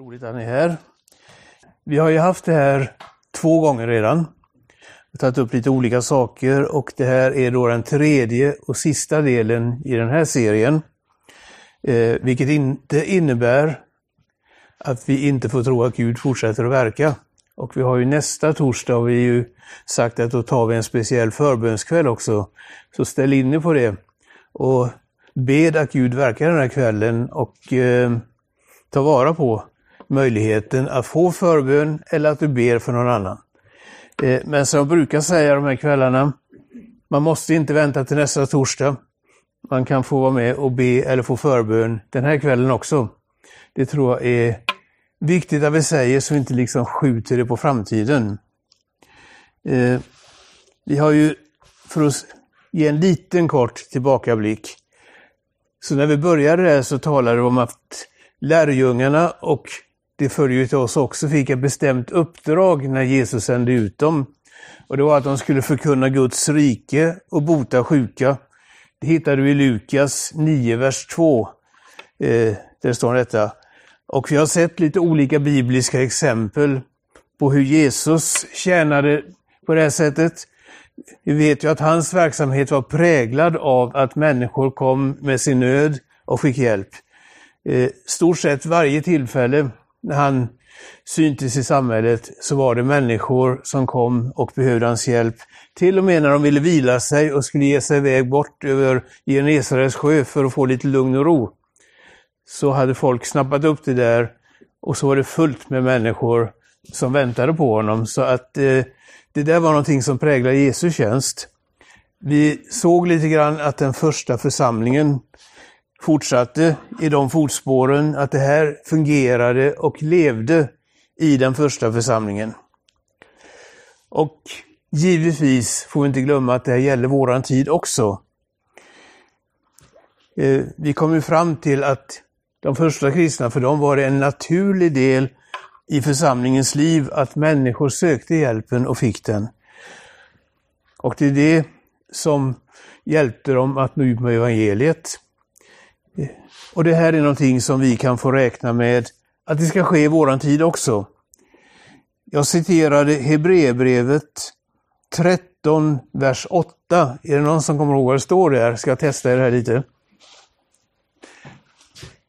Roligt att ni är här. Vi har ju haft det här två gånger redan. Vi har tagit upp lite olika saker och det här är då den tredje och sista delen i den här serien. Eh, vilket inte innebär att vi inte får tro att Gud fortsätter att verka. Och vi har ju nästa torsdag har vi ju sagt att då tar vi en speciell förbönskväll också. Så ställ in er på det. Och bed att Gud verkar den här kvällen och eh, ta vara på möjligheten att få förbön eller att du ber för någon annan. Eh, men som jag brukar säga de här kvällarna, man måste inte vänta till nästa torsdag. Man kan få vara med och be eller få förbön den här kvällen också. Det tror jag är viktigt att vi säger så vi inte liksom skjuter det på framtiden. Eh, vi har ju, för att ge en liten kort tillbakablick, så när vi började där så talade vi om att lärjungarna och det följer till oss också, fick ett bestämt uppdrag när Jesus sände ut dem. Och det var att de skulle förkunna Guds rike och bota sjuka. Det hittar du i Lukas 9, vers 2. Eh, där står detta. Och vi har sett lite olika bibliska exempel på hur Jesus tjänade på det här sättet. Vi vet ju att hans verksamhet var präglad av att människor kom med sin nöd och fick hjälp. Eh, stort sett varje tillfälle när han syntes i samhället så var det människor som kom och behövde hans hjälp. Till och med när de ville vila sig och skulle ge sig iväg bort över Genesarets sjö för att få lite lugn och ro. Så hade folk snappat upp det där och så var det fullt med människor som väntade på honom. Så att eh, det där var någonting som präglade Jesu tjänst. Vi såg lite grann att den första församlingen fortsatte i de fotspåren, att det här fungerade och levde i den första församlingen. Och givetvis får vi inte glömma att det här gäller våran tid också. Eh, vi kom fram till att de första kristna, för dem var det en naturlig del i församlingens liv att människor sökte hjälpen och fick den. Och det är det som hjälpte dem att nå ut med evangeliet. Och det här är någonting som vi kan få räkna med att det ska ske i våran tid också. Jag citerade Hebreerbrevet 13, vers 8. Är det någon som kommer ihåg vad det står där? Ska jag testa det här lite?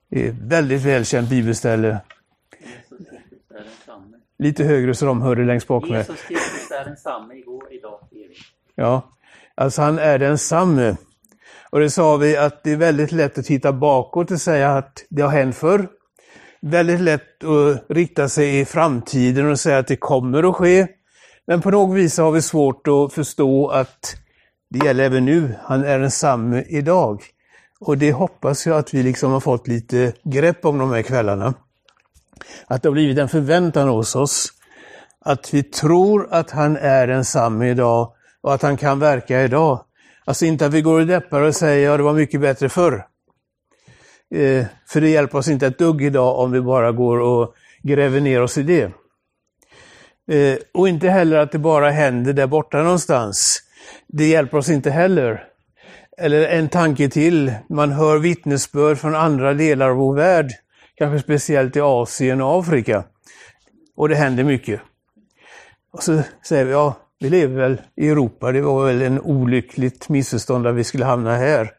Det är väldigt välkänt bibelställe. Lite högre så de hör det längst bak med. Jesus Kristus är densamme igår, idag, evigt. Ja, alltså han är densamme. Och det sa vi att det är väldigt lätt att titta bakåt och säga att det har hänt förr. Väldigt lätt att rikta sig i framtiden och säga att det kommer att ske. Men på något vis har vi svårt att förstå att det gäller även nu. Han är densamme idag. Och det hoppas jag att vi liksom har fått lite grepp om de här kvällarna. Att det har blivit en förväntan hos oss. Att vi tror att han är densamme idag och att han kan verka idag. Alltså inte att vi går och deppar och säger ja det var mycket bättre förr. Eh, för det hjälper oss inte ett dugg idag om vi bara går och gräver ner oss i det. Eh, och inte heller att det bara händer där borta någonstans. Det hjälper oss inte heller. Eller en tanke till, man hör vittnesbörd från andra delar av vår värld, kanske speciellt i Asien och Afrika. Och det händer mycket. Och så säger vi, ja, vi lever väl i Europa, det var väl en olyckligt missförstånd att vi skulle hamna här.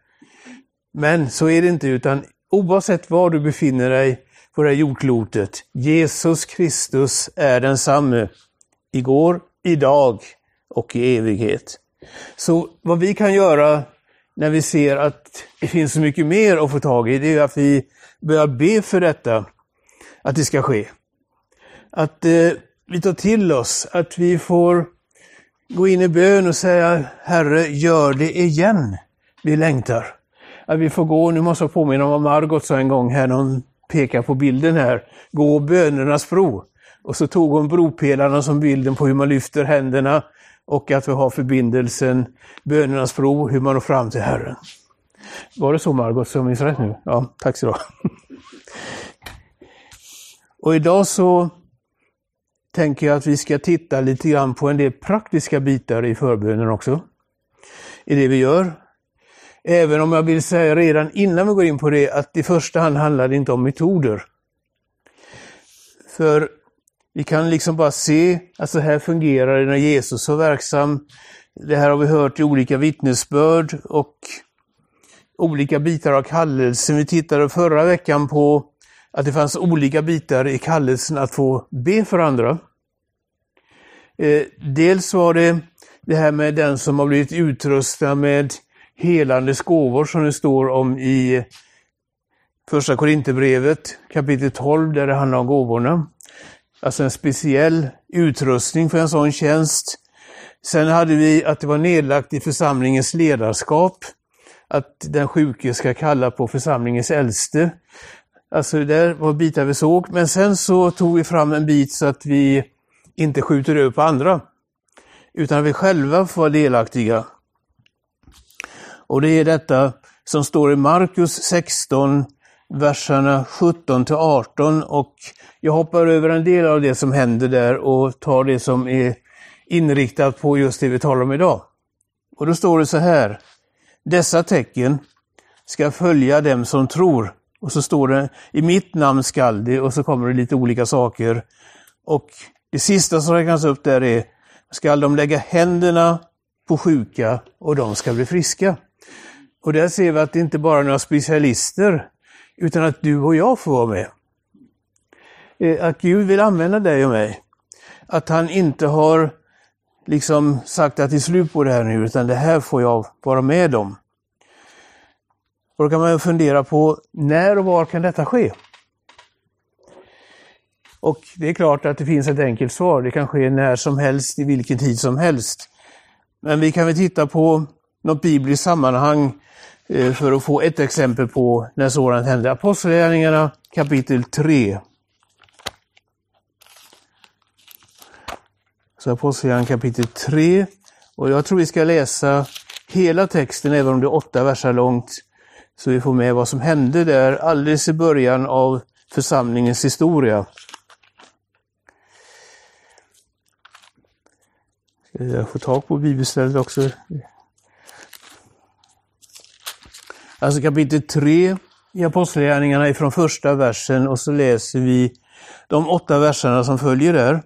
Men så är det inte, utan oavsett var du befinner dig på det här jordklotet, Jesus Kristus är densamme igår, idag och i evighet. Så vad vi kan göra när vi ser att det finns så mycket mer att få tag i, det är att vi börjar be för detta, att det ska ske. Att eh, vi tar till oss, att vi får gå in i bön och säga Herre, gör det igen. Vi längtar. Att vi får gå, nu måste jag påminna om vad Margot sa en gång här, när hon pekar på bilden här, gå bönernas bro. Och så tog hon bropelarna som bilden på hur man lyfter händerna och att vi har förbindelsen, bönernas bro, hur man når fram till Herren. Var det så Margot, som jag minns rätt nu? Ja, tack så du Och idag så tänker jag att vi ska titta lite grann på en del praktiska bitar i förbönen också. I det vi gör. Även om jag vill säga redan innan vi går in på det att i första hand handlar det inte om metoder. För vi kan liksom bara se att så här fungerar det när Jesus var verksam. Det här har vi hört i olika vittnesbörd och olika bitar av kallelsen. Vi tittade förra veckan på att det fanns olika bitar i kallelsen att få be för andra. Eh, dels var det det här med den som har blivit utrustad med helande gåvor som det står om i Första Korinthierbrevet kapitel 12 där det handlar om gåvorna. Alltså en speciell utrustning för en sån tjänst. Sen hade vi att det var nedlagt i församlingens ledarskap att den sjuke ska kalla på församlingens äldste. Alltså där var bitar vi såg, men sen så tog vi fram en bit så att vi inte skjuter över på andra. Utan vi själva får vara delaktiga. Och det är detta som står i Markus 16, verserna 17 till 18 och jag hoppar över en del av det som händer där och tar det som är inriktat på just det vi talar om idag. Och då står det så här. Dessa tecken ska följa dem som tror. Och så står det i mitt namn skall det och så kommer det lite olika saker. Och det sista som räknas upp där är, skall de lägga händerna på sjuka och de ska bli friska. Och där ser vi att det inte bara är några specialister, utan att du och jag får vara med. Eh, att Gud vill använda dig och mig. Att han inte har liksom sagt att det är slut på det här nu, utan det här får jag vara med om. Och då kan man fundera på när och var kan detta ske? Och det är klart att det finns ett enkelt svar. Det kan ske när som helst, i vilken tid som helst. Men vi kan väl titta på något bibliskt sammanhang eh, för att få ett exempel på när sådant hände. Apostlagärningarna kapitel 3. Så Apostlagärningarna kapitel 3. Och jag tror vi ska läsa hela texten, även om det är åtta verser långt, så vi får med vad som hände där alldeles i början av församlingens historia. Jag får tag på bibelstället också. Alltså kapitel 3 i Apostlagärningarna ifrån första versen och så läser vi de åtta verserna som följer där.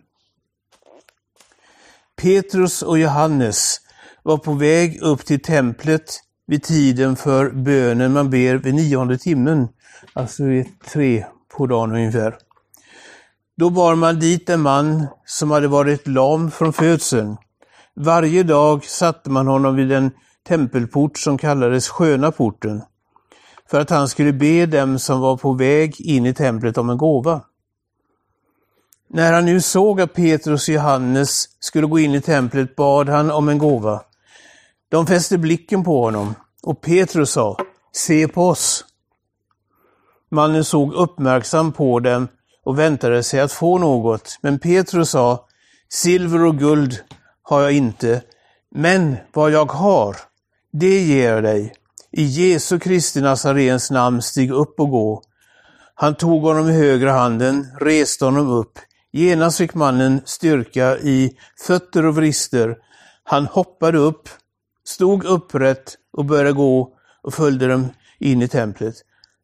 Petrus och Johannes var på väg upp till templet vid tiden för bönen man ber vid nionde timmen, alltså vid tre på dagen ungefär. Då bar man dit en man som hade varit lam från födseln. Varje dag satte man honom vid en tempelport som kallades Sköna porten, för att han skulle be dem som var på väg in i templet om en gåva. När han nu såg att Petrus och Johannes skulle gå in i templet bad han om en gåva. De fäste blicken på honom och Petrus sa, se på oss. Mannen såg uppmärksam på dem och väntade sig att få något, men Petrus sa, silver och guld har jag inte, men vad jag har, det ger jag dig. I Jesu Kristi Nazarens namn, stig upp och gå. Han tog honom i högra handen, reste honom upp. Genast fick mannen styrka i fötter och vrister. Han hoppade upp, stod upprätt och började gå och följde dem in i templet.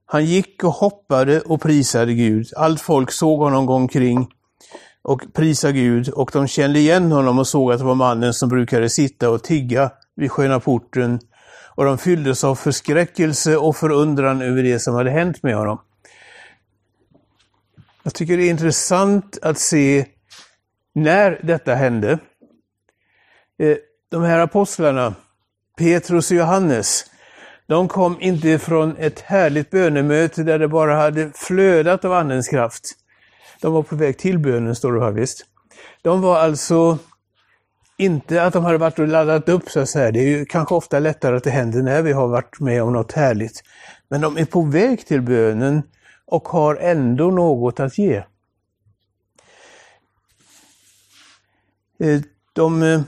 Han gick och hoppade och prisade Gud. Allt folk såg honom gå omkring och prisa Gud och de kände igen honom och såg att det var mannen som brukade sitta och tigga vid sköna porten och de fylldes av förskräckelse och förundran över det som hade hänt med honom. Jag tycker det är intressant att se när detta hände. Eh, de här apostlarna, Petrus och Johannes, de kom inte från ett härligt bönemöte där det bara hade flödat av Andens kraft. De var på väg till bönen, står det här visst. De var alltså inte att de hade varit och laddat upp så att säga. Det är ju kanske ofta lättare att det händer när vi har varit med om något härligt. Men de är på väg till bönen och har ändå något att ge. Eh, de eh,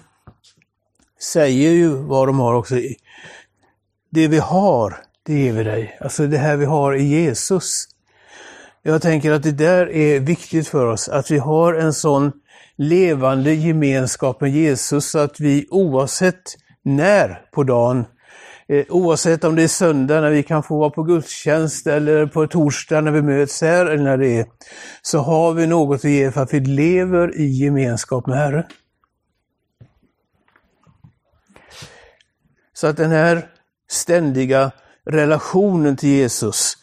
säger ju vad de har också. Det vi har, det ger vi dig. Alltså det här vi har i Jesus. Jag tänker att det där är viktigt för oss, att vi har en sån levande gemenskap med Jesus så att vi oavsett när på dagen eh, oavsett om det är söndag när vi kan få vara på gudstjänst eller på torsdag när vi möts här eller när det är, så har vi något att ge för att vi lever i gemenskap med Herren. Så att den här ständiga relationen till Jesus,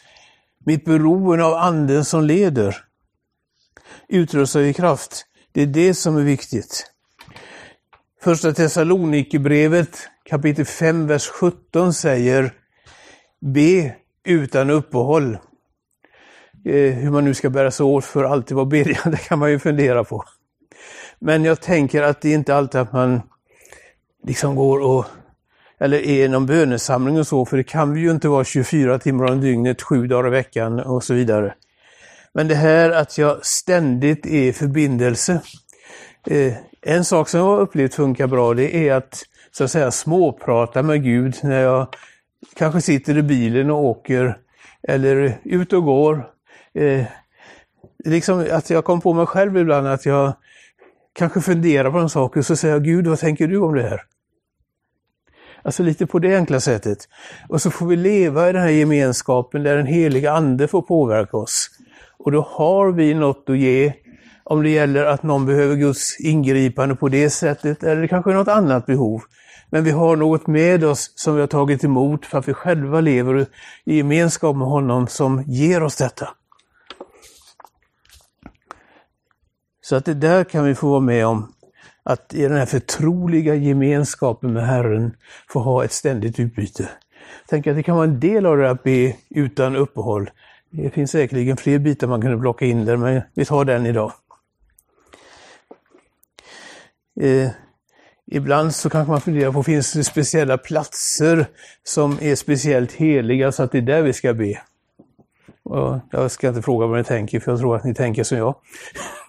mitt beroende av anden som leder, utrustar i kraft. Det är det som är viktigt. Första Thessalonikerbrevet kapitel 5, vers 17 säger Be utan uppehåll. Eh, hur man nu ska bära sig åt för att alltid vara bedjande kan man ju fundera på. Men jag tänker att det är inte alltid att man liksom går och eller är någon bönesamling och så, för det kan vi ju inte vara 24 timmar om dygnet, sju dagar i veckan och så vidare. Men det här att jag ständigt är i förbindelse. Eh, en sak som jag har upplevt funkar bra, det är att så att säga småprata med Gud när jag kanske sitter i bilen och åker eller ut och går. Eh, liksom att jag kom på mig själv ibland att jag kanske funderar på en sak och så säger jag Gud, vad tänker du om det här? Alltså lite på det enkla sättet. Och så får vi leva i den här gemenskapen där den heliga Ande får påverka oss. Och då har vi något att ge om det gäller att någon behöver Guds ingripande på det sättet eller kanske något annat behov. Men vi har något med oss som vi har tagit emot för att vi själva lever i gemenskap med honom som ger oss detta. Så att det där kan vi få vara med om att i den här förtroliga gemenskapen med Herren få ha ett ständigt utbyte. Tänk att det kan vara en del av det att be utan uppehåll. Det finns säkerligen fler bitar man kunde blocka in där, men vi tar den idag. Eh, ibland så kanske man funderar på, finns det speciella platser som är speciellt heliga så att det är där vi ska be? Och jag ska inte fråga vad ni tänker, för jag tror att ni tänker som jag.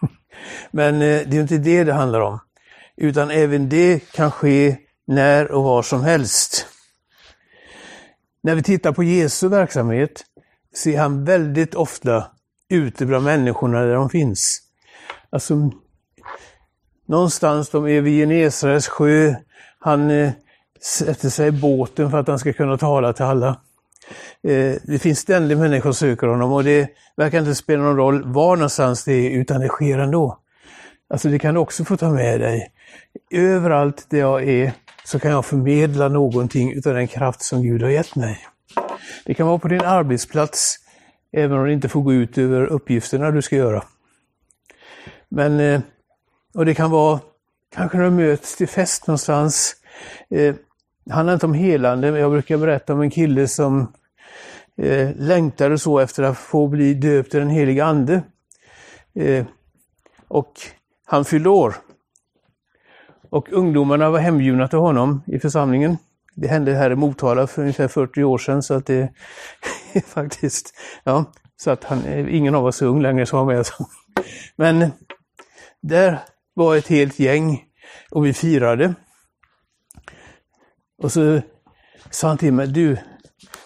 Men eh, det är inte det det handlar om utan även det kan ske när och var som helst. När vi tittar på Jesu verksamhet ser han väldigt ofta ute bland människorna där de finns. Alltså, någonstans de är vid Genesarets sjö, han eh, sätter sig i båten för att han ska kunna tala till alla. Eh, det finns ständigt människor som söker honom och det verkar inte spela någon roll var någonstans det är, utan det sker ändå. Alltså det kan du också få ta med dig. Överallt där jag är så kan jag förmedla någonting utav den kraft som Gud har gett mig. Det kan vara på din arbetsplats, även om det inte får gå ut över uppgifterna du ska göra. Men, eh, och det kan vara kanske när du möts till fest någonstans. Eh, det handlar inte om helande, men jag brukar berätta om en kille som eh, längtade så efter att få bli döpt i den heliga Ande. Eh, och han fyllde år. Och ungdomarna var hembjudna till honom i församlingen. Det hände här i Motala för ungefär 40 år sedan så att det är faktiskt, ja, så att han, ingen av oss är ung längre som var med. Men där var ett helt gäng och vi firade. Och så sa han till mig, du,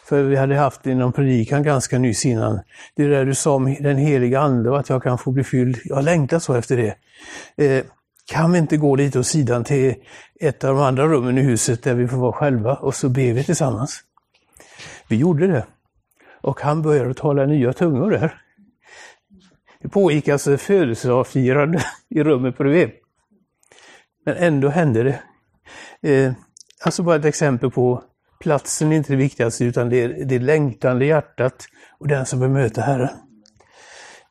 för vi hade haft en någon predikan ganska nyss innan. Det där du sa om den heliga Ande och att jag kan få bli fylld. Jag längtar så efter det. Eh, kan vi inte gå lite åt sidan till ett av de andra rummen i huset där vi får vara själva och så ber vi tillsammans. Vi gjorde det. Och han började tala nya tungor där. Det pågick alltså födelsedagsfirande i rummet bredvid. Men ändå hände det. Eh, alltså bara ett exempel på platsen är inte det viktigaste utan det är det längtande hjärtat och den som vill möta Herren.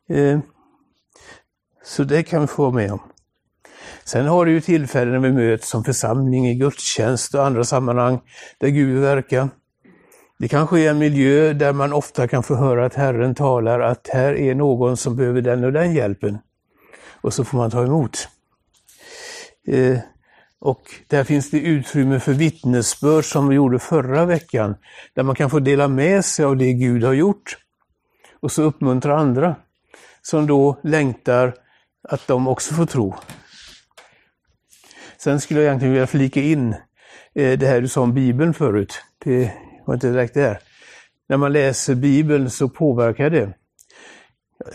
Eh, så det kan vi få vara med om. Sen har du ju tillfällen när vi möts som församling i gudstjänst och andra sammanhang där Gud verkar. Det kanske är en miljö där man ofta kan få höra att Herren talar att här är någon som behöver den och den hjälpen. Och så får man ta emot. Eh, och där finns det utrymme för vittnesbörd som vi gjorde förra veckan, där man kan få dela med sig av det Gud har gjort. Och så uppmuntra andra som då längtar att de också får tro. Sen skulle jag egentligen vilja flika in eh, det här du sa om Bibeln förut. Det var inte direkt det När man läser Bibeln så påverkar det.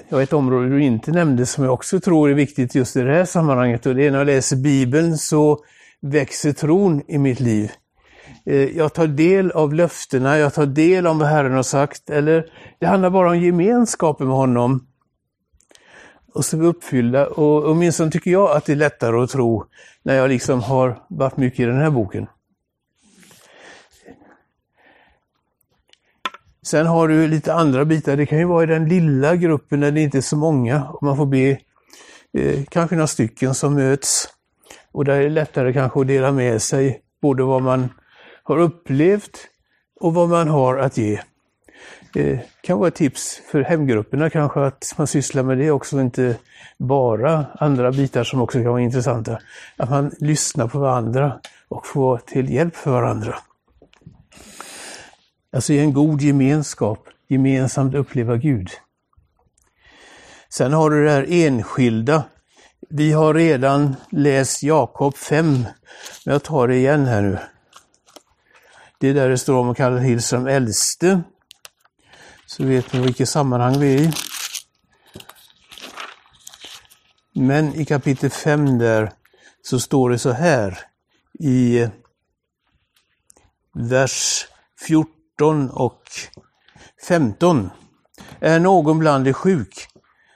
Jag har ett område du inte nämnde som jag också tror är viktigt just i det här sammanhanget och det är när jag läser Bibeln så växer tron i mitt liv. Eh, jag tar del av löftena, jag tar del av vad Herren har sagt, eller det handlar bara om gemenskapen med honom. Och så är uppfyllda. Och åtminstone tycker jag att det är lättare att tro när jag liksom har varit mycket i den här boken. Sen har du lite andra bitar. Det kan ju vara i den lilla gruppen när det inte är så många. Och man får be eh, kanske några stycken som möts. Och där är det lättare kanske att dela med sig både vad man har upplevt och vad man har att ge. Det kan vara ett tips för hemgrupperna kanske att man sysslar med det också, inte bara andra bitar som också kan vara intressanta. Att man lyssnar på varandra och får till hjälp för varandra. Alltså i en god gemenskap, gemensamt uppleva Gud. Sen har du det här enskilda. Vi har redan läst Jakob 5, men jag tar det igen här nu. Det är där det står om att kalla Hillström äldste. Så vet ni vilket sammanhang vi är i. Men i kapitel 5 där så står det så här i eh, vers 14 och 15. Är någon bland er sjuk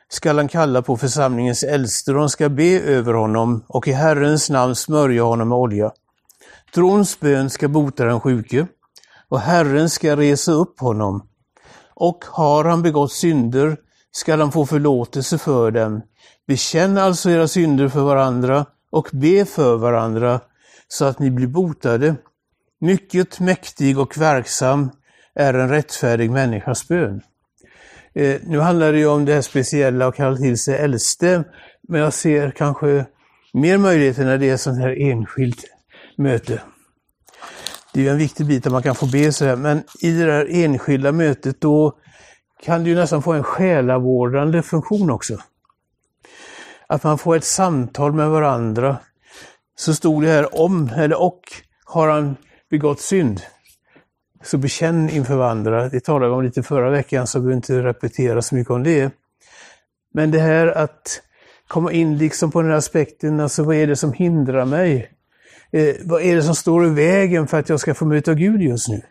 skall han kalla på församlingens äldste och de ska be över honom och i Herrens namn smörja honom med olja. Trons bön ska bota den sjuke och Herren ska resa upp honom. Och har han begått synder skall han få förlåtelse för dem. Bekänn alltså era synder för varandra och be för varandra så att ni blir botade. Mycket mäktig och verksam är en rättfärdig människas bön. Eh, nu handlar det ju om det här speciella och kalla till sig äldste, men jag ser kanske mer möjligheter när det är sånt här enskilt möte. Det är ju en viktig bit att man kan få be så här, men i det där enskilda mötet då kan det ju nästan få en själavårdande funktion också. Att man får ett samtal med varandra. Så stod det här om, eller och, har han begått synd. Så bekänn inför varandra. Det talade vi om lite förra veckan så vi behöver inte repetera så mycket om det. Men det här att komma in liksom på den här aspekten, alltså vad är det som hindrar mig? Eh, vad är det som står i vägen för att jag ska få möta Gud just nu?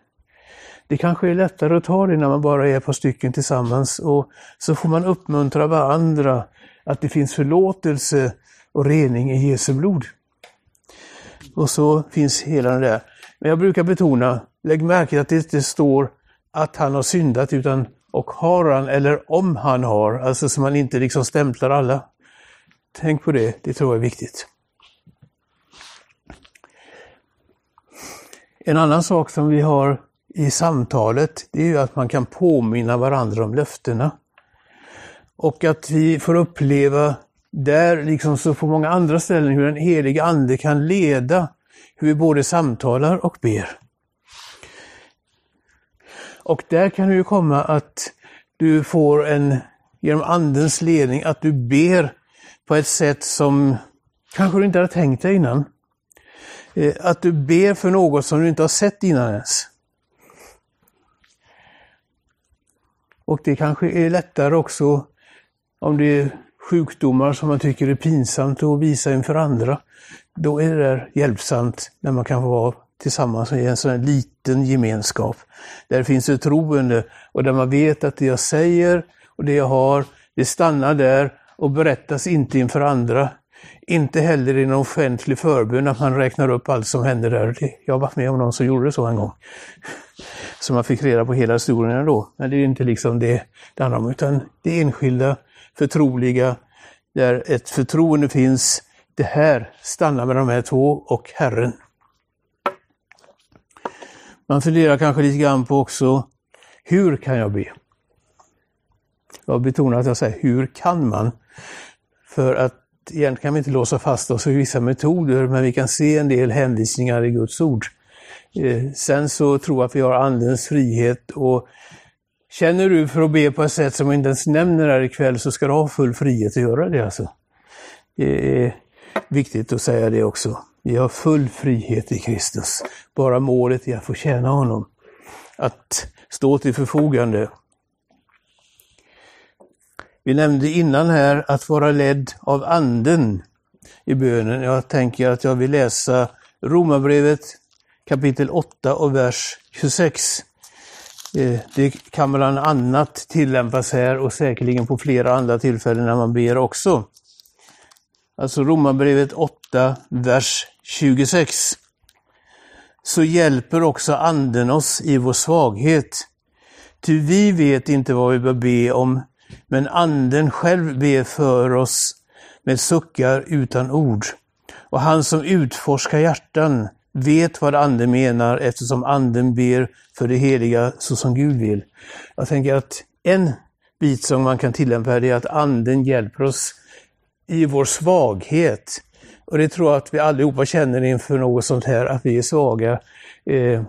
Det kanske är lättare att ta det när man bara är ett par stycken tillsammans och så får man uppmuntra varandra att det finns förlåtelse och rening i Jesu blod. Och så finns hela den där men jag brukar betona, lägg märke till att det inte står att han har syndat utan och har han eller om han har, alltså så man inte liksom stämplar alla. Tänk på det, det tror jag är viktigt. En annan sak som vi har i samtalet, det är ju att man kan påminna varandra om löftena. Och att vi får uppleva där, liksom så på många andra ställen, hur den helige Ande kan leda hur vi både samtalar och ber. Och där kan det ju komma att du får en, genom Andens ledning, att du ber på ett sätt som kanske du inte hade tänkt dig innan. Eh, att du ber för något som du inte har sett innan ens. Och det kanske är lättare också om det är sjukdomar som man tycker är pinsamt att visa inför andra då är det där hjälpsamt när man kan få vara tillsammans i en sån här liten gemenskap. Där det finns ett troende och där man vet att det jag säger och det jag har, det stannar där och berättas inte inför andra. Inte heller i någon offentlig förbön att man räknar upp allt som hände där. Jag har varit med om någon som gjorde så en gång. Så man fick reda på hela historien då. Men det är inte liksom det det handlar om, utan det enskilda, förtroliga, där ett förtroende finns det här stannar med de här två och Herren. Man funderar kanske lite grann på också, hur kan jag be? Jag betonar att jag säger, hur kan man? För att egentligen kan vi inte låsa fast oss vid vissa metoder, men vi kan se en del hänvisningar i Guds ord. Eh, sen så tror jag att vi har Andens frihet och känner du för att be på ett sätt som jag inte ens nämner här ikväll så ska du ha full frihet att göra det alltså. Det är Viktigt att säga det också. Vi har full frihet i Kristus. Bara målet är att få tjäna honom. Att stå till förfogande. Vi nämnde innan här att vara ledd av anden i bönen. Jag tänker att jag vill läsa Romarbrevet kapitel 8 och vers 26. Eh, det kan bland annat tillämpas här och säkerligen på flera andra tillfällen när man ber också. Alltså Romarbrevet 8, vers 26. Så hjälper också anden oss i vår svaghet. Ty vi vet inte vad vi bör be om, men anden själv ber för oss med suckar utan ord. Och han som utforskar hjärtan vet vad anden menar eftersom anden ber för det heliga så som Gud vill. Jag tänker att en bit som man kan tillämpa här är att anden hjälper oss i vår svaghet. Och det tror jag att vi allihopa känner inför något sånt här, att vi är svaga. Eh,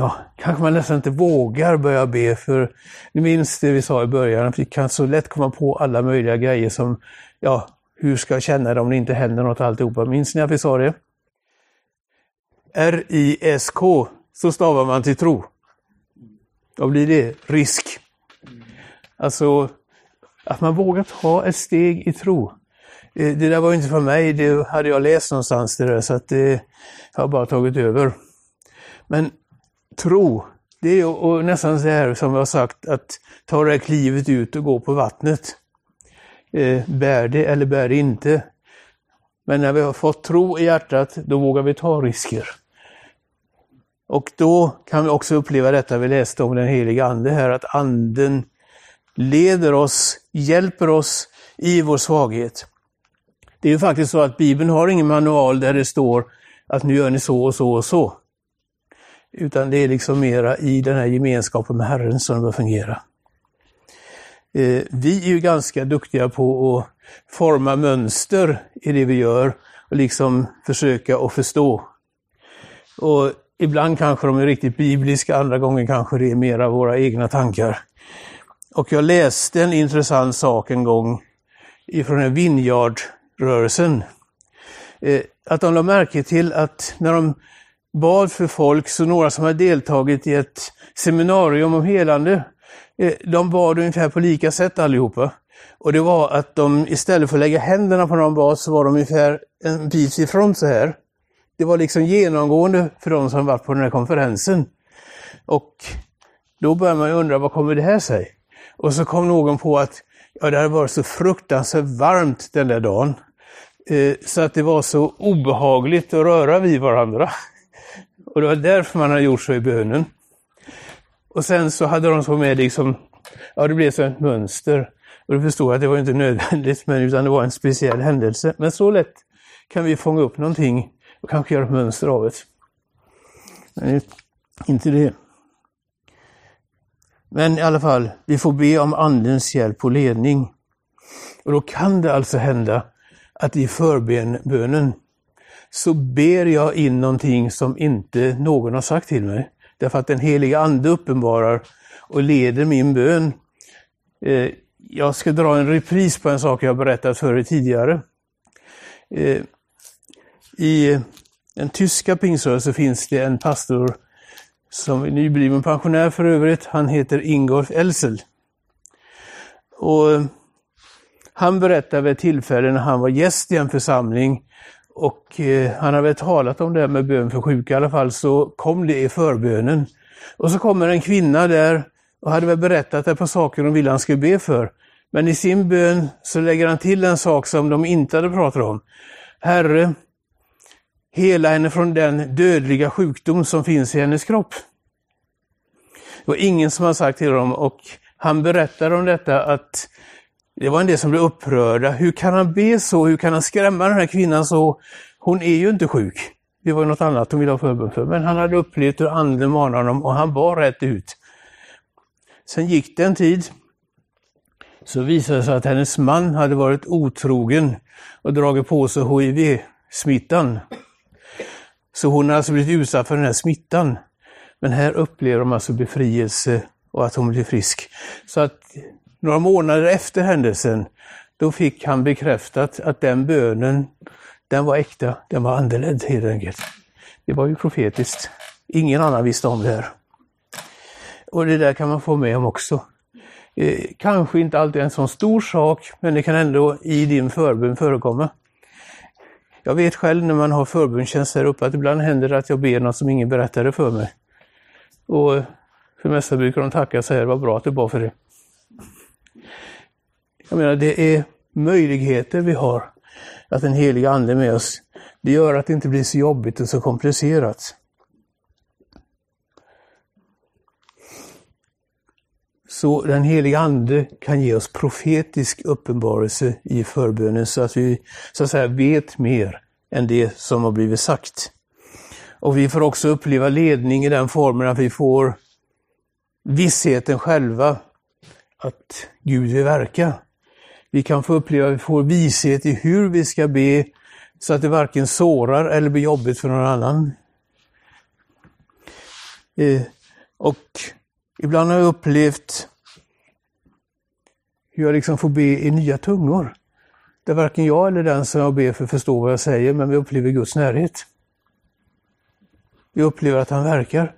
ja, kanske man nästan inte vågar börja be för, ni minns det vi sa i början, att vi kan så lätt komma på alla möjliga grejer som, ja, hur ska jag känna det om det inte händer något alltihopa? Minns ni att vi sa det? R-I-S-K, så stavar man till tro. Vad blir det? Risk. Alltså, att man vågar ta ett steg i tro. Eh, det där var inte för mig, det hade jag läst någonstans det där, så att eh, det har jag bara tagit över. Men tro, det är och nästan så här som jag har sagt, att ta det här klivet ut och gå på vattnet. Eh, bär det eller bär det inte. Men när vi har fått tro i hjärtat, då vågar vi ta risker. Och då kan vi också uppleva detta vi läste om den heliga Ande här, att Anden leder oss, hjälper oss i vår svaghet. Det är ju faktiskt så att Bibeln har ingen manual där det står att nu gör ni så och så och så. Utan det är liksom mera i den här gemenskapen med Herren som det bör fungera. Eh, vi är ju ganska duktiga på att forma mönster i det vi gör och liksom försöka att förstå. Och ibland kanske de är riktigt bibliska, andra gånger kanske det är mera våra egna tankar. Och jag läste en intressant sak en gång ifrån en Vinjardrörelsen. Eh, att de la märke till att när de bad för folk, så några som har deltagit i ett seminarium om helande, eh, de bad ungefär på lika sätt allihopa. Och det var att de istället för att lägga händerna på någon bad så var de ungefär en bit ifrån så här. Det var liksom genomgående för de som varit på den här konferensen. Och då börjar man ju undra, vad kommer det här sig? Och så kom någon på att ja, det hade varit så fruktansvärt varmt den där dagen. Eh, så att det var så obehagligt att röra vid varandra. Och det var därför man hade gjort så i bönen. Och sen så hade de så med liksom, ja det blev så ett mönster. Och du förstår att det var inte nödvändigt, men utan det var en speciell händelse. Men så lätt kan vi fånga upp någonting och kanske göra ett mönster av det. Men inte det. Men i alla fall, vi får be om Andens hjälp och ledning. Och då kan det alltså hända att i förbönen så ber jag in någonting som inte någon har sagt till mig. Därför att den heliga Ande uppenbarar och leder min bön. Eh, jag ska dra en repris på en sak jag berättat för er tidigare. Eh, I den tyska pingströrelsen finns det en pastor som är nybliven pensionär för övrigt. Han heter Ingolf Elsel. Och han berättade vid ett tillfälle när han var gäst i en församling och eh, han hade väl talat om det här med bön för sjuka i alla fall, så kom det i förbönen. Och så kommer en kvinna där och hade väl berättat ett par saker hon ville han skulle be för. Men i sin bön så lägger han till en sak som de inte hade pratat om. Herre, hela henne från den dödliga sjukdom som finns i hennes kropp. Det var ingen som har sagt till honom och han berättar om detta att det var en del som blev upprörda. Hur kan han be så? Hur kan han skrämma den här kvinnan så? Hon är ju inte sjuk. Det var något annat hon ville ha förbön för. Men han hade upplevt hur anden manade honom och han bar rätt ut. Sen gick det en tid. Så visade det sig att hennes man hade varit otrogen och dragit på sig HIV-smittan. Så hon har alltså blivit utsatt för den här smittan. Men här upplever de alltså befrielse och att hon blir frisk. Så att några månader efter händelsen, då fick han bekräftat att den bönen, den var äkta, den var andeledd helt enkelt. Det var ju profetiskt. Ingen annan visste om det här. Och det där kan man få med om också. Eh, kanske inte alltid en sån stor sak, men det kan ändå i din förbön förekomma. Jag vet själv när man har förbundstjänst här uppe att ibland händer det att jag ber något som ingen berättade för mig. Och för det mesta brukar de tacka så här, vad bra att du bad för det. Jag menar, det är möjligheter vi har att den heliga Ande är med oss. Det gör att det inte blir så jobbigt och så komplicerat. Så den heliga Ande kan ge oss profetisk uppenbarelse i förbönen så att vi så att säga vet mer än det som har blivit sagt. Och vi får också uppleva ledning i den formen att vi får vissheten själva att Gud vill verka. Vi kan få uppleva att vi får vishet i hur vi ska be så att det varken sårar eller blir jobbigt för någon annan. Eh, och ibland har jag upplevt hur jag liksom får be i nya tungor. Där varken jag eller den som jag ber för förstår vad jag säger, men vi upplever Guds närhet. Vi upplever att han verkar.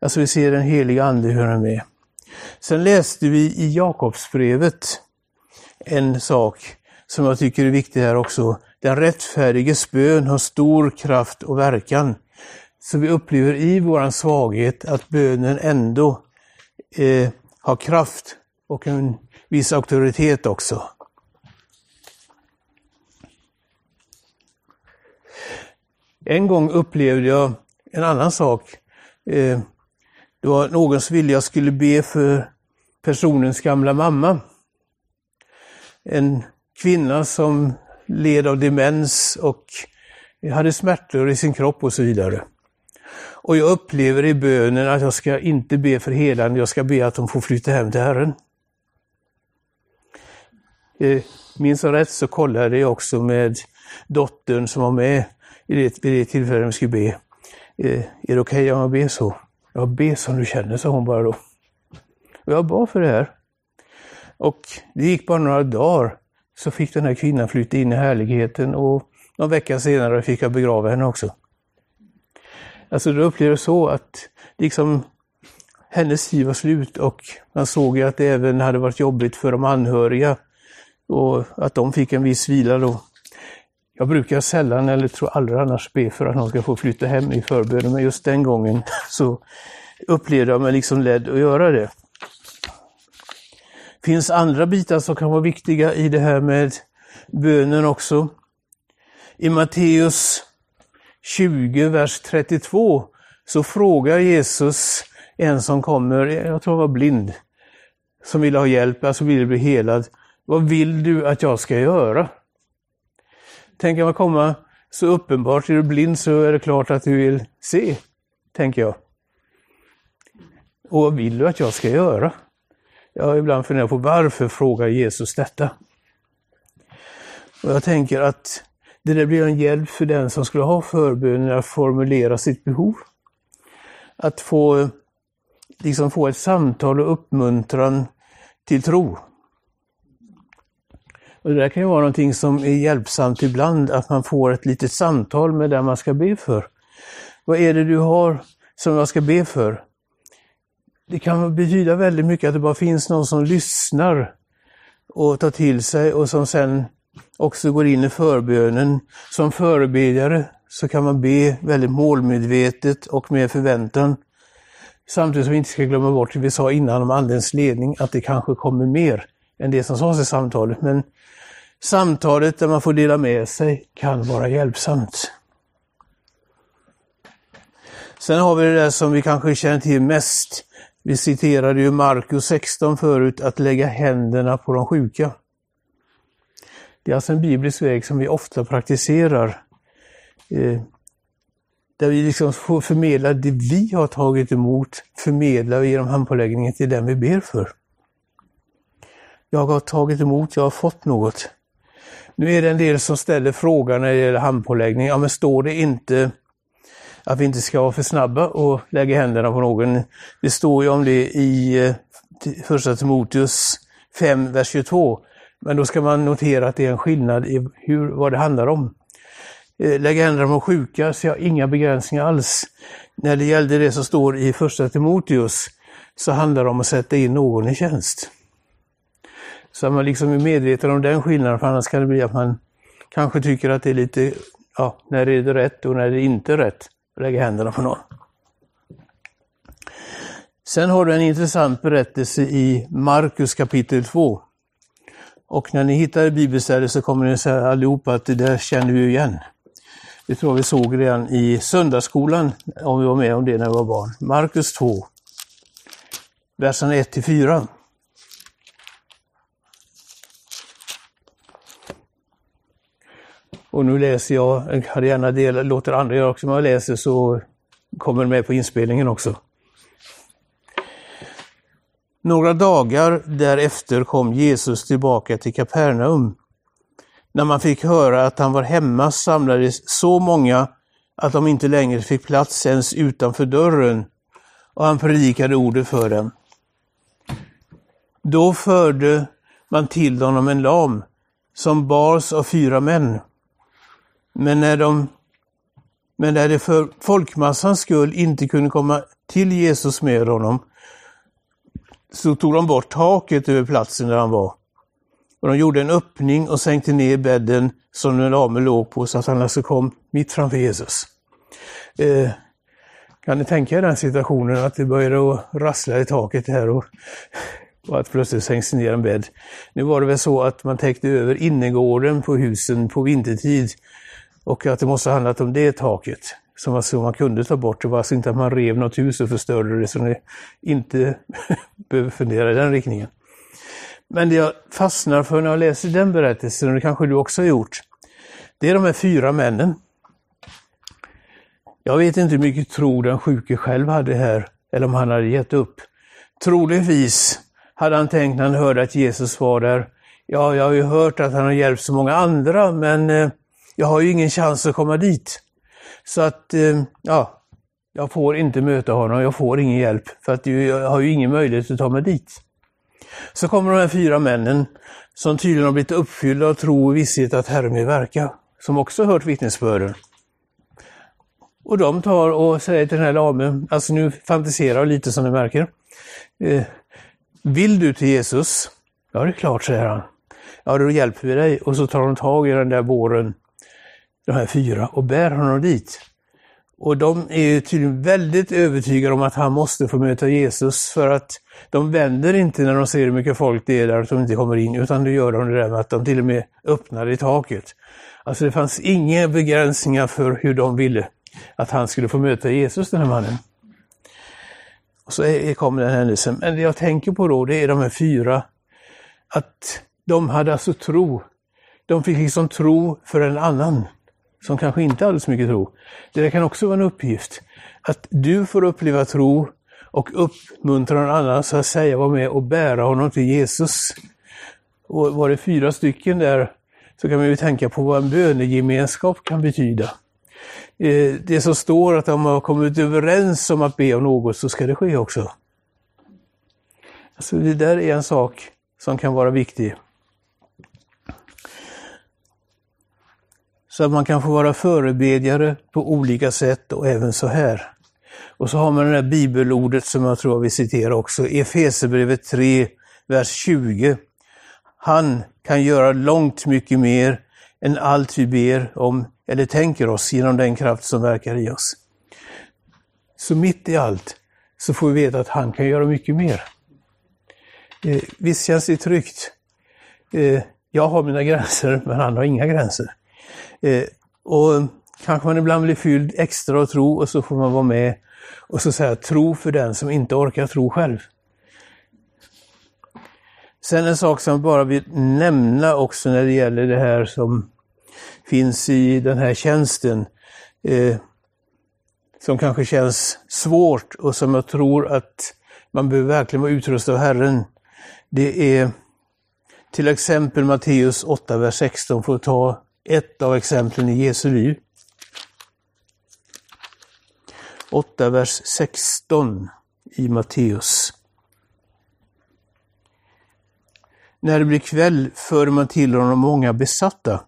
Alltså vi ser den heliga Ande hur han är med. Sen läste vi i Jakobsbrevet en sak som jag tycker är viktig här också. Den rättfärdiges bön har stor kraft och verkan. Så vi upplever i våran svaghet att bönen ändå eh, har kraft och en viss auktoritet också. En gång upplevde jag en annan sak. Eh, det var någon som ville jag skulle be för personens gamla mamma. En kvinna som led av demens och hade smärtor i sin kropp och så vidare. Och jag upplever i bönen att jag ska inte be för helande, jag ska be att de får flytta hem till Herren. Eh, minns jag rätt så kollade jag också med dottern som var med i det, vid det tillfället vi skulle be. Eh, är det okej okay om jag ber så? Ja, be som du känner, sa hon bara då. Och jag bad för det här. Och det gick bara några dagar så fick den här kvinnan flytta in i härligheten och någon vecka senare fick jag begrava henne också. Alltså då upplevde jag så att liksom hennes tid var slut och man såg ju att det även hade varit jobbigt för de anhöriga och att de fick en viss vila då. Jag brukar sällan, eller tror aldrig annars, be för att någon ska få flytta hem i förbönen, men just den gången så upplevde jag mig liksom ledd att göra det. Det finns andra bitar som kan vara viktiga i det här med bönen också. I Matteus 20, vers 32, så frågar Jesus en som kommer, jag tror han var blind, som ville ha hjälp, alltså ville bli helad. Vad vill du att jag ska göra? Tänker man komma så uppenbart, är du blind så är det klart att du vill se, tänker jag. Och vad vill du att jag ska göra? Jag har ibland funderat på varför frågar Jesus detta? Och jag tänker att det där blir en hjälp för den som skulle ha förbönen att formulera sitt behov. Att få, liksom få ett samtal och uppmuntran till tro. Och det där kan ju vara någonting som är hjälpsamt ibland, att man får ett litet samtal med den man ska be för. Vad är det du har som jag ska be för? Det kan betyda väldigt mycket att det bara finns någon som lyssnar och tar till sig och som sen också går in i förbönen. Som förebedjare så kan man be väldigt målmedvetet och med förväntan. Samtidigt som vi inte ska glömma bort det vi sa innan om Andens ledning, att det kanske kommer mer än det som sades i samtalet. Men samtalet där man får dela med sig kan vara hjälpsamt. Sen har vi det där som vi kanske känner till mest. Vi citerade ju Markus 16 förut, att lägga händerna på de sjuka. Det är alltså en biblisk väg som vi ofta praktiserar. Eh, där vi liksom får förmedla det vi har tagit emot, förmedlar vi genom handpåläggningen till den vi ber för. Jag har tagit emot, jag har fått något. Nu är det en del som ställer frågan när det gäller handpåläggning, ja men står det inte att vi inte ska vara för snabba och lägga händerna på någon? Det står ju om det i eh, första Timoteus 5, vers 22. Men då ska man notera att det är en skillnad i hur, vad det handlar om. Eh, lägga händerna på sjuka så jag har inga begränsningar alls. När det gällde det som står i första Timoteus så handlar det om att sätta in någon i tjänst. Så att man liksom är medveten om den skillnaden, för annars kan det bli att man kanske tycker att det är lite ja, när är det rätt och när är det inte rätt lägga händerna på någon. Sen har du en intressant berättelse i Markus kapitel 2. Och när ni hittar bibelstället så kommer ni säga allihopa att det där känner vi igen. Det tror jag vi såg redan i söndagsskolan, om vi var med om det när vi var barn. Markus 2, verserna 1 4. Och nu läser jag, jag hade gärna del, låter andra göra också, men jag läser så kommer det med på inspelningen också. Några dagar därefter kom Jesus tillbaka till Kapernaum. När man fick höra att han var hemma samlades så många att de inte längre fick plats ens utanför dörren och han predikade ordet för dem. Då förde man till honom en lam som bars av fyra män. Men när, de, men när de för folkmassans skull inte kunde komma till Jesus med honom så tog de bort taket över platsen där han var. Och de gjorde en öppning och sänkte ner bädden som den lame låg på så att han alltså kom mitt framför Jesus. Eh, kan ni tänka er den situationen att det började att rassla i taket här och, och att plötsligt sänks ner en bädd. Nu var det väl så att man täckte över innergården på husen på vintertid och att det måste ha handlat om det taket som alltså man kunde ta bort. Det var alltså inte att man rev något hus och förstörde det, så ni inte behöver fundera i den riktningen. Men det jag fastnar för när jag läser den berättelsen, och det kanske du också har gjort, det är de här fyra männen. Jag vet inte hur mycket tro den sjuke själv hade här, eller om han hade gett upp. Troligtvis hade han tänkt när han hörde att Jesus var där, ja, jag har ju hört att han har hjälpt så många andra, men eh, jag har ju ingen chans att komma dit. Så att, eh, ja, jag får inte möta honom, jag får ingen hjälp för att jag har ju ingen möjlighet att ta mig dit. Så kommer de här fyra männen som tydligen har blivit uppfyllda av tro och visshet att Herren vill verka, som också hört vittnesbörden. Och de tar och säger till den här lamen, alltså nu fantiserar jag lite som ni märker. Eh, vill du till Jesus? Ja, det är klart, säger han. Ja, då hjälper vi dig. Och så tar de tag i den där båren de här fyra, och bär honom dit. Och de är tydligen väldigt övertygade om att han måste få möta Jesus för att de vänder inte när de ser hur mycket folk det är där som de inte kommer in, utan det gör de det där med att de till och med öppnar i taket. Alltså det fanns inga begränsningar för hur de ville att han skulle få möta Jesus, den här mannen. Och så kommer den händelsen. Men det jag tänker på då, det är de här fyra, att de hade alltså tro. De fick liksom tro för en annan som kanske inte hade så mycket tro. Det kan också vara en uppgift. Att du får uppleva tro och uppmuntra någon annan så att säga vara med och bära honom till Jesus. Och var det fyra stycken där så kan man ju tänka på vad en bönegemenskap kan betyda. Eh, det som står att om man har kommit överens om att be om något så ska det ske också. Alltså det där är en sak som kan vara viktig. Så att man kan få vara förebedjare på olika sätt och även så här. Och så har man det där bibelordet som jag tror vi citerar också, Efesierbrevet 3, vers 20. Han kan göra långt mycket mer än allt vi ber om eller tänker oss genom den kraft som verkar i oss. Så mitt i allt så får vi veta att han kan göra mycket mer. Eh, visst känns det tryggt. Eh, jag har mina gränser, men han har inga gränser. Eh, och kanske man ibland blir fylld extra av tro och så får man vara med och så säga tro för den som inte orkar tro själv. Sen en sak som jag bara vill nämna också när det gäller det här som finns i den här tjänsten. Eh, som kanske känns svårt och som jag tror att man behöver verkligen vara utrustad av Herren. Det är till exempel Matteus 8, vers 16 för att ta ett av exemplen i Jesu liv. 8, vers 16 i Matteus. När det blir kväll för man till honom många besatta.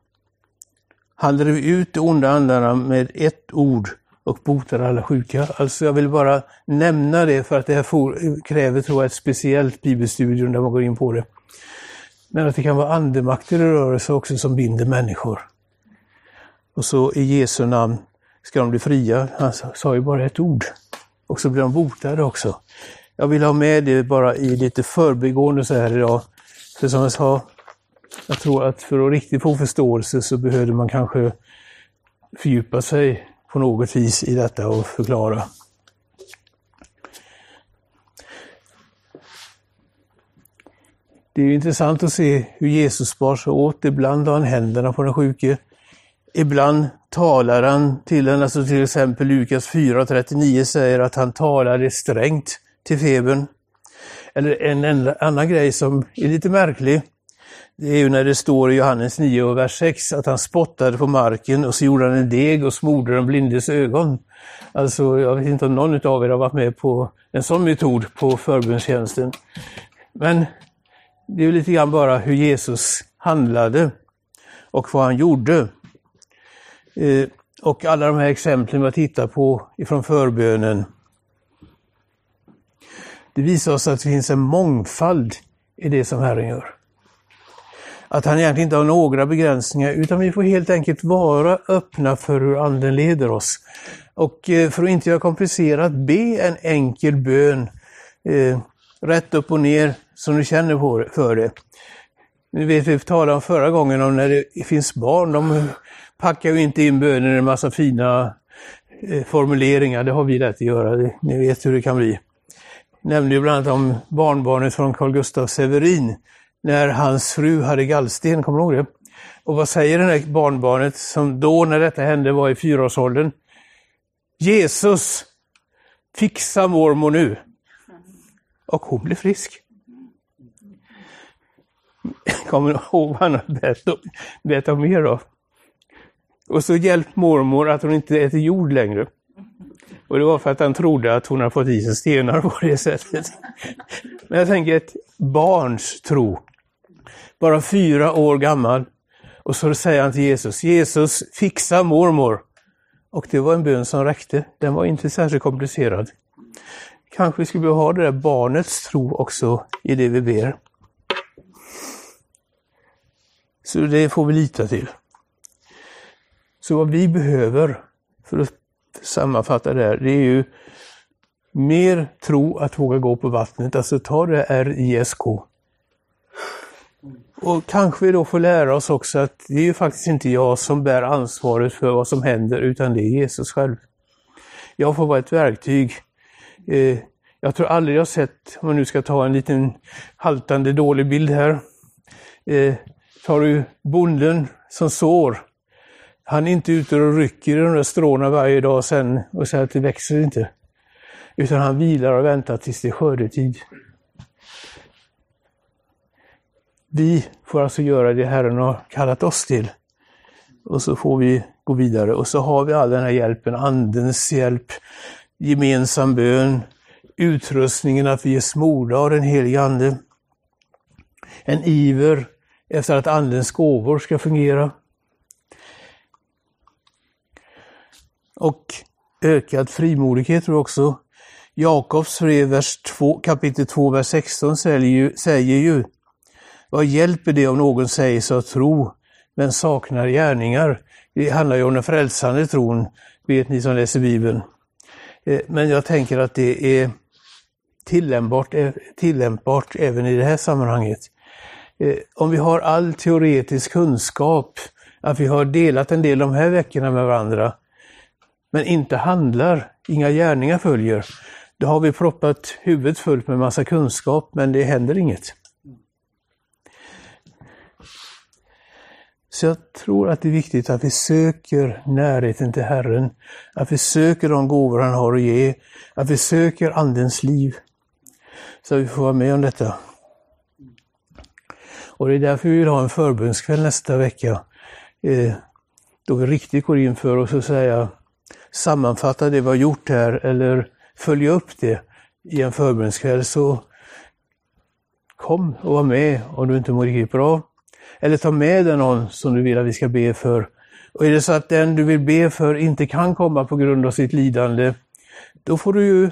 Han drev ut de onda andarna med ett ord och botade alla sjuka. Alltså jag vill bara nämna det för att det här kräver tror jag ett speciellt bibelstudium där man går in på det. Men att det kan vara andemakter i rörelse också som binder människor. Och så i Jesu namn ska de bli fria. Han sa ju bara ett ord. Och så blir de botade också. Jag vill ha med det bara i lite förbigående så här idag. För som jag sa, jag tror att för att riktigt få förståelse så behöver man kanske fördjupa sig på något vis i detta och förklara. Det är intressant att se hur Jesus bar sig åt. Ibland la han händerna på den sjuke. Ibland talar han till den, alltså till exempel Lukas 4.39 säger att han talade strängt till febern. Eller en annan grej som är lite märklig. Det är ju när det står i Johannes 9 och vers 6 att han spottade på marken och så gjorde han en deg och smorde den blindes ögon. Alltså, jag vet inte om någon av er har varit med på en sån metod på förbundstjänsten. Men det är lite grann bara hur Jesus handlade och vad han gjorde. Eh, och alla de här exemplen vi tittar på ifrån förbönen. Det visar oss att det finns en mångfald i det som Herren gör. Att han egentligen inte har några begränsningar utan vi får helt enkelt vara öppna för hur Anden leder oss. Och eh, för att inte göra komplicerat, be en enkel bön eh, rätt upp och ner som du känner för det. Nu vet, vi talade om förra gången om när det finns barn, de packar ju inte in bönen i en massa fina eh, formuleringar, det har vi lätt att göra, ni vet hur det kan bli. Jag nämnde ju bland annat om barnbarnet från Carl Gustaf Severin, när hans fru hade gallsten, kommer du ihåg det? Och vad säger det här barnbarnet som då när detta hände var i fyraårsåldern? Jesus, fixa mormor nu! Och hon blev frisk. Kommer du ihåg vad han har bett om mer? Och så hjälpt mormor att hon inte äter jord längre. Och det var för att han trodde att hon hade fått i sig stenar på det sättet. Men jag tänker ett barns tro. Bara fyra år gammal. Och så säger han till Jesus, Jesus fixa mormor. Och det var en bön som räckte. Den var inte särskilt komplicerad. Kanske vi ha det där barnets tro också i det vi ber. Så det får vi lita till. Så vad vi behöver, för att sammanfatta det här, det är ju mer tro att våga gå på vattnet, alltså ta det R-I-S-K. Och kanske vi då får lära oss också att det är ju faktiskt inte jag som bär ansvaret för vad som händer, utan det är Jesus själv. Jag får vara ett verktyg. Eh, jag tror aldrig jag sett, om man nu ska ta en liten haltande dålig bild här, eh, tar du bonden som sår. Han är inte ute och rycker i de där stråna varje dag sen och säger att det växer inte. Utan han vilar och väntar tills det är skördetid. Vi får alltså göra det Herren har kallat oss till. Och så får vi gå vidare och så har vi all den här hjälpen, Andens hjälp, gemensam bön, utrustningen att vi är smorda av den helige Ande. En iver efter att Andens gåvor ska fungera. Och ökad frimodighet tror jag också. Jakobs brev vers 2, kapitel 2, vers 16 säger ju, säger ju Vad hjälper det om någon säger sig tro men saknar gärningar? Det handlar ju om den frälsande tron, vet ni som läser Bibeln. Eh, men jag tänker att det är tillämpbart, eh, tillämpbart även i det här sammanhanget. Eh, om vi har all teoretisk kunskap, att vi har delat en del de här veckorna med varandra, men inte handlar, inga gärningar följer, då har vi proppat huvudet fullt med massa kunskap, men det händer inget. Så jag tror att det är viktigt att vi söker närheten till Herren, att vi söker de gåvor han har att ge, att vi söker Andens liv. Så vi får vara med om detta. Och det är därför vi vill ha en förbundskväll nästa vecka. Eh, då vi riktigt går in för att så säga sammanfatta det vi har gjort här eller följa upp det i en förbundskväll. Så kom och var med om du inte mår riktigt bra. Eller ta med dig någon som du vill att vi ska be för. Och är det så att den du vill be för inte kan komma på grund av sitt lidande, då får du ju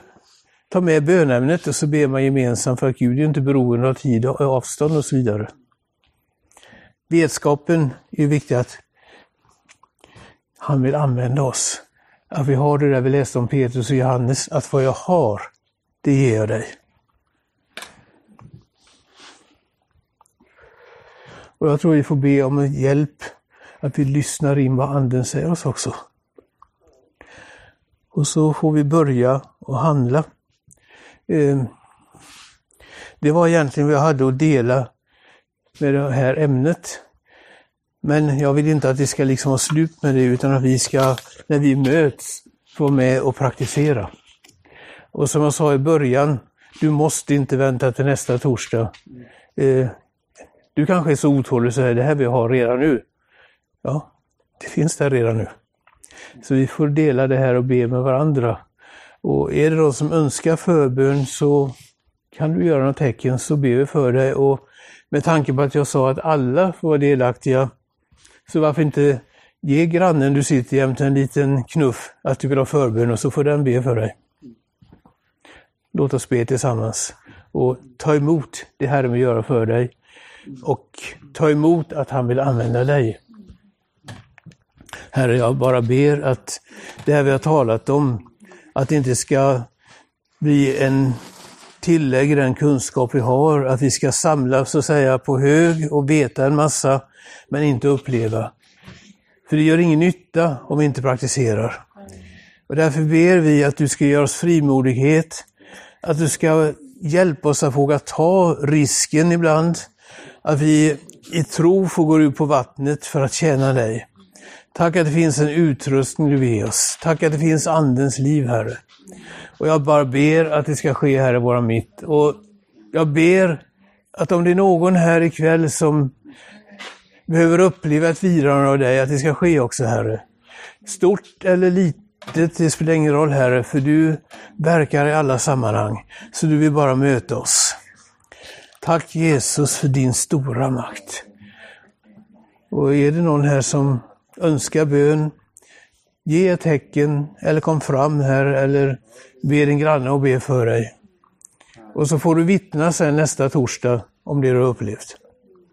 ta med bönämnet och så ber man gemensamt för att Gud är inte beroende av tid och avstånd och så vidare. Vetskapen är viktig att han vill använda oss. Att vi har det där vi läste om Petrus och Johannes, att vad jag har, det ger jag dig. Och jag tror vi får be om hjälp, att vi lyssnar in vad Anden säger oss också. Och så får vi börja och handla. Ehm, det var egentligen vad jag hade att dela med det här ämnet. Men jag vill inte att det ska liksom vara slut med det utan att vi ska, när vi möts, få med och praktisera. Och som jag sa i början, du måste inte vänta till nästa torsdag. Eh, du kanske är så otålig och säger, det här vi har redan nu. Ja, det finns där redan nu. Så vi får dela det här och be med varandra. Och är det de som önskar förbön så kan du göra något tecken så ber vi för dig. Och med tanke på att jag sa att alla får vara delaktiga, så varför inte ge grannen du sitter jämte en liten knuff att du vill ha förbön och så får den be för dig. Låt oss be tillsammans och ta emot det Herren vill göra för dig och ta emot att han vill använda dig. Herre, jag bara ber att det här vi har talat om, att det inte ska bli en tillägg i den kunskap vi har, att vi ska samla så att säga på hög och veta en massa, men inte uppleva. För det gör ingen nytta om vi inte praktiserar. Och därför ber vi att du ska ge oss frimodighet, att du ska hjälpa oss att våga ta risken ibland, att vi i tro får gå ut på vattnet för att tjäna dig. Tack att det finns en utrustning du ger oss. Tack att det finns Andens liv, Herre. Och jag bara ber att det ska ske här i våra mitt. Och jag ber att om det är någon här ikväll som behöver uppleva ett virande av dig, att det ska ske också, Herre. Stort eller litet, det spelar ingen roll, Herre, för du verkar i alla sammanhang. Så du vill bara möta oss. Tack Jesus för din stora makt. Och är det någon här som önskar bön, ge ett tecken eller kom fram här eller be din granne att be för dig. Och så får du vittna sen nästa torsdag om det du har upplevt.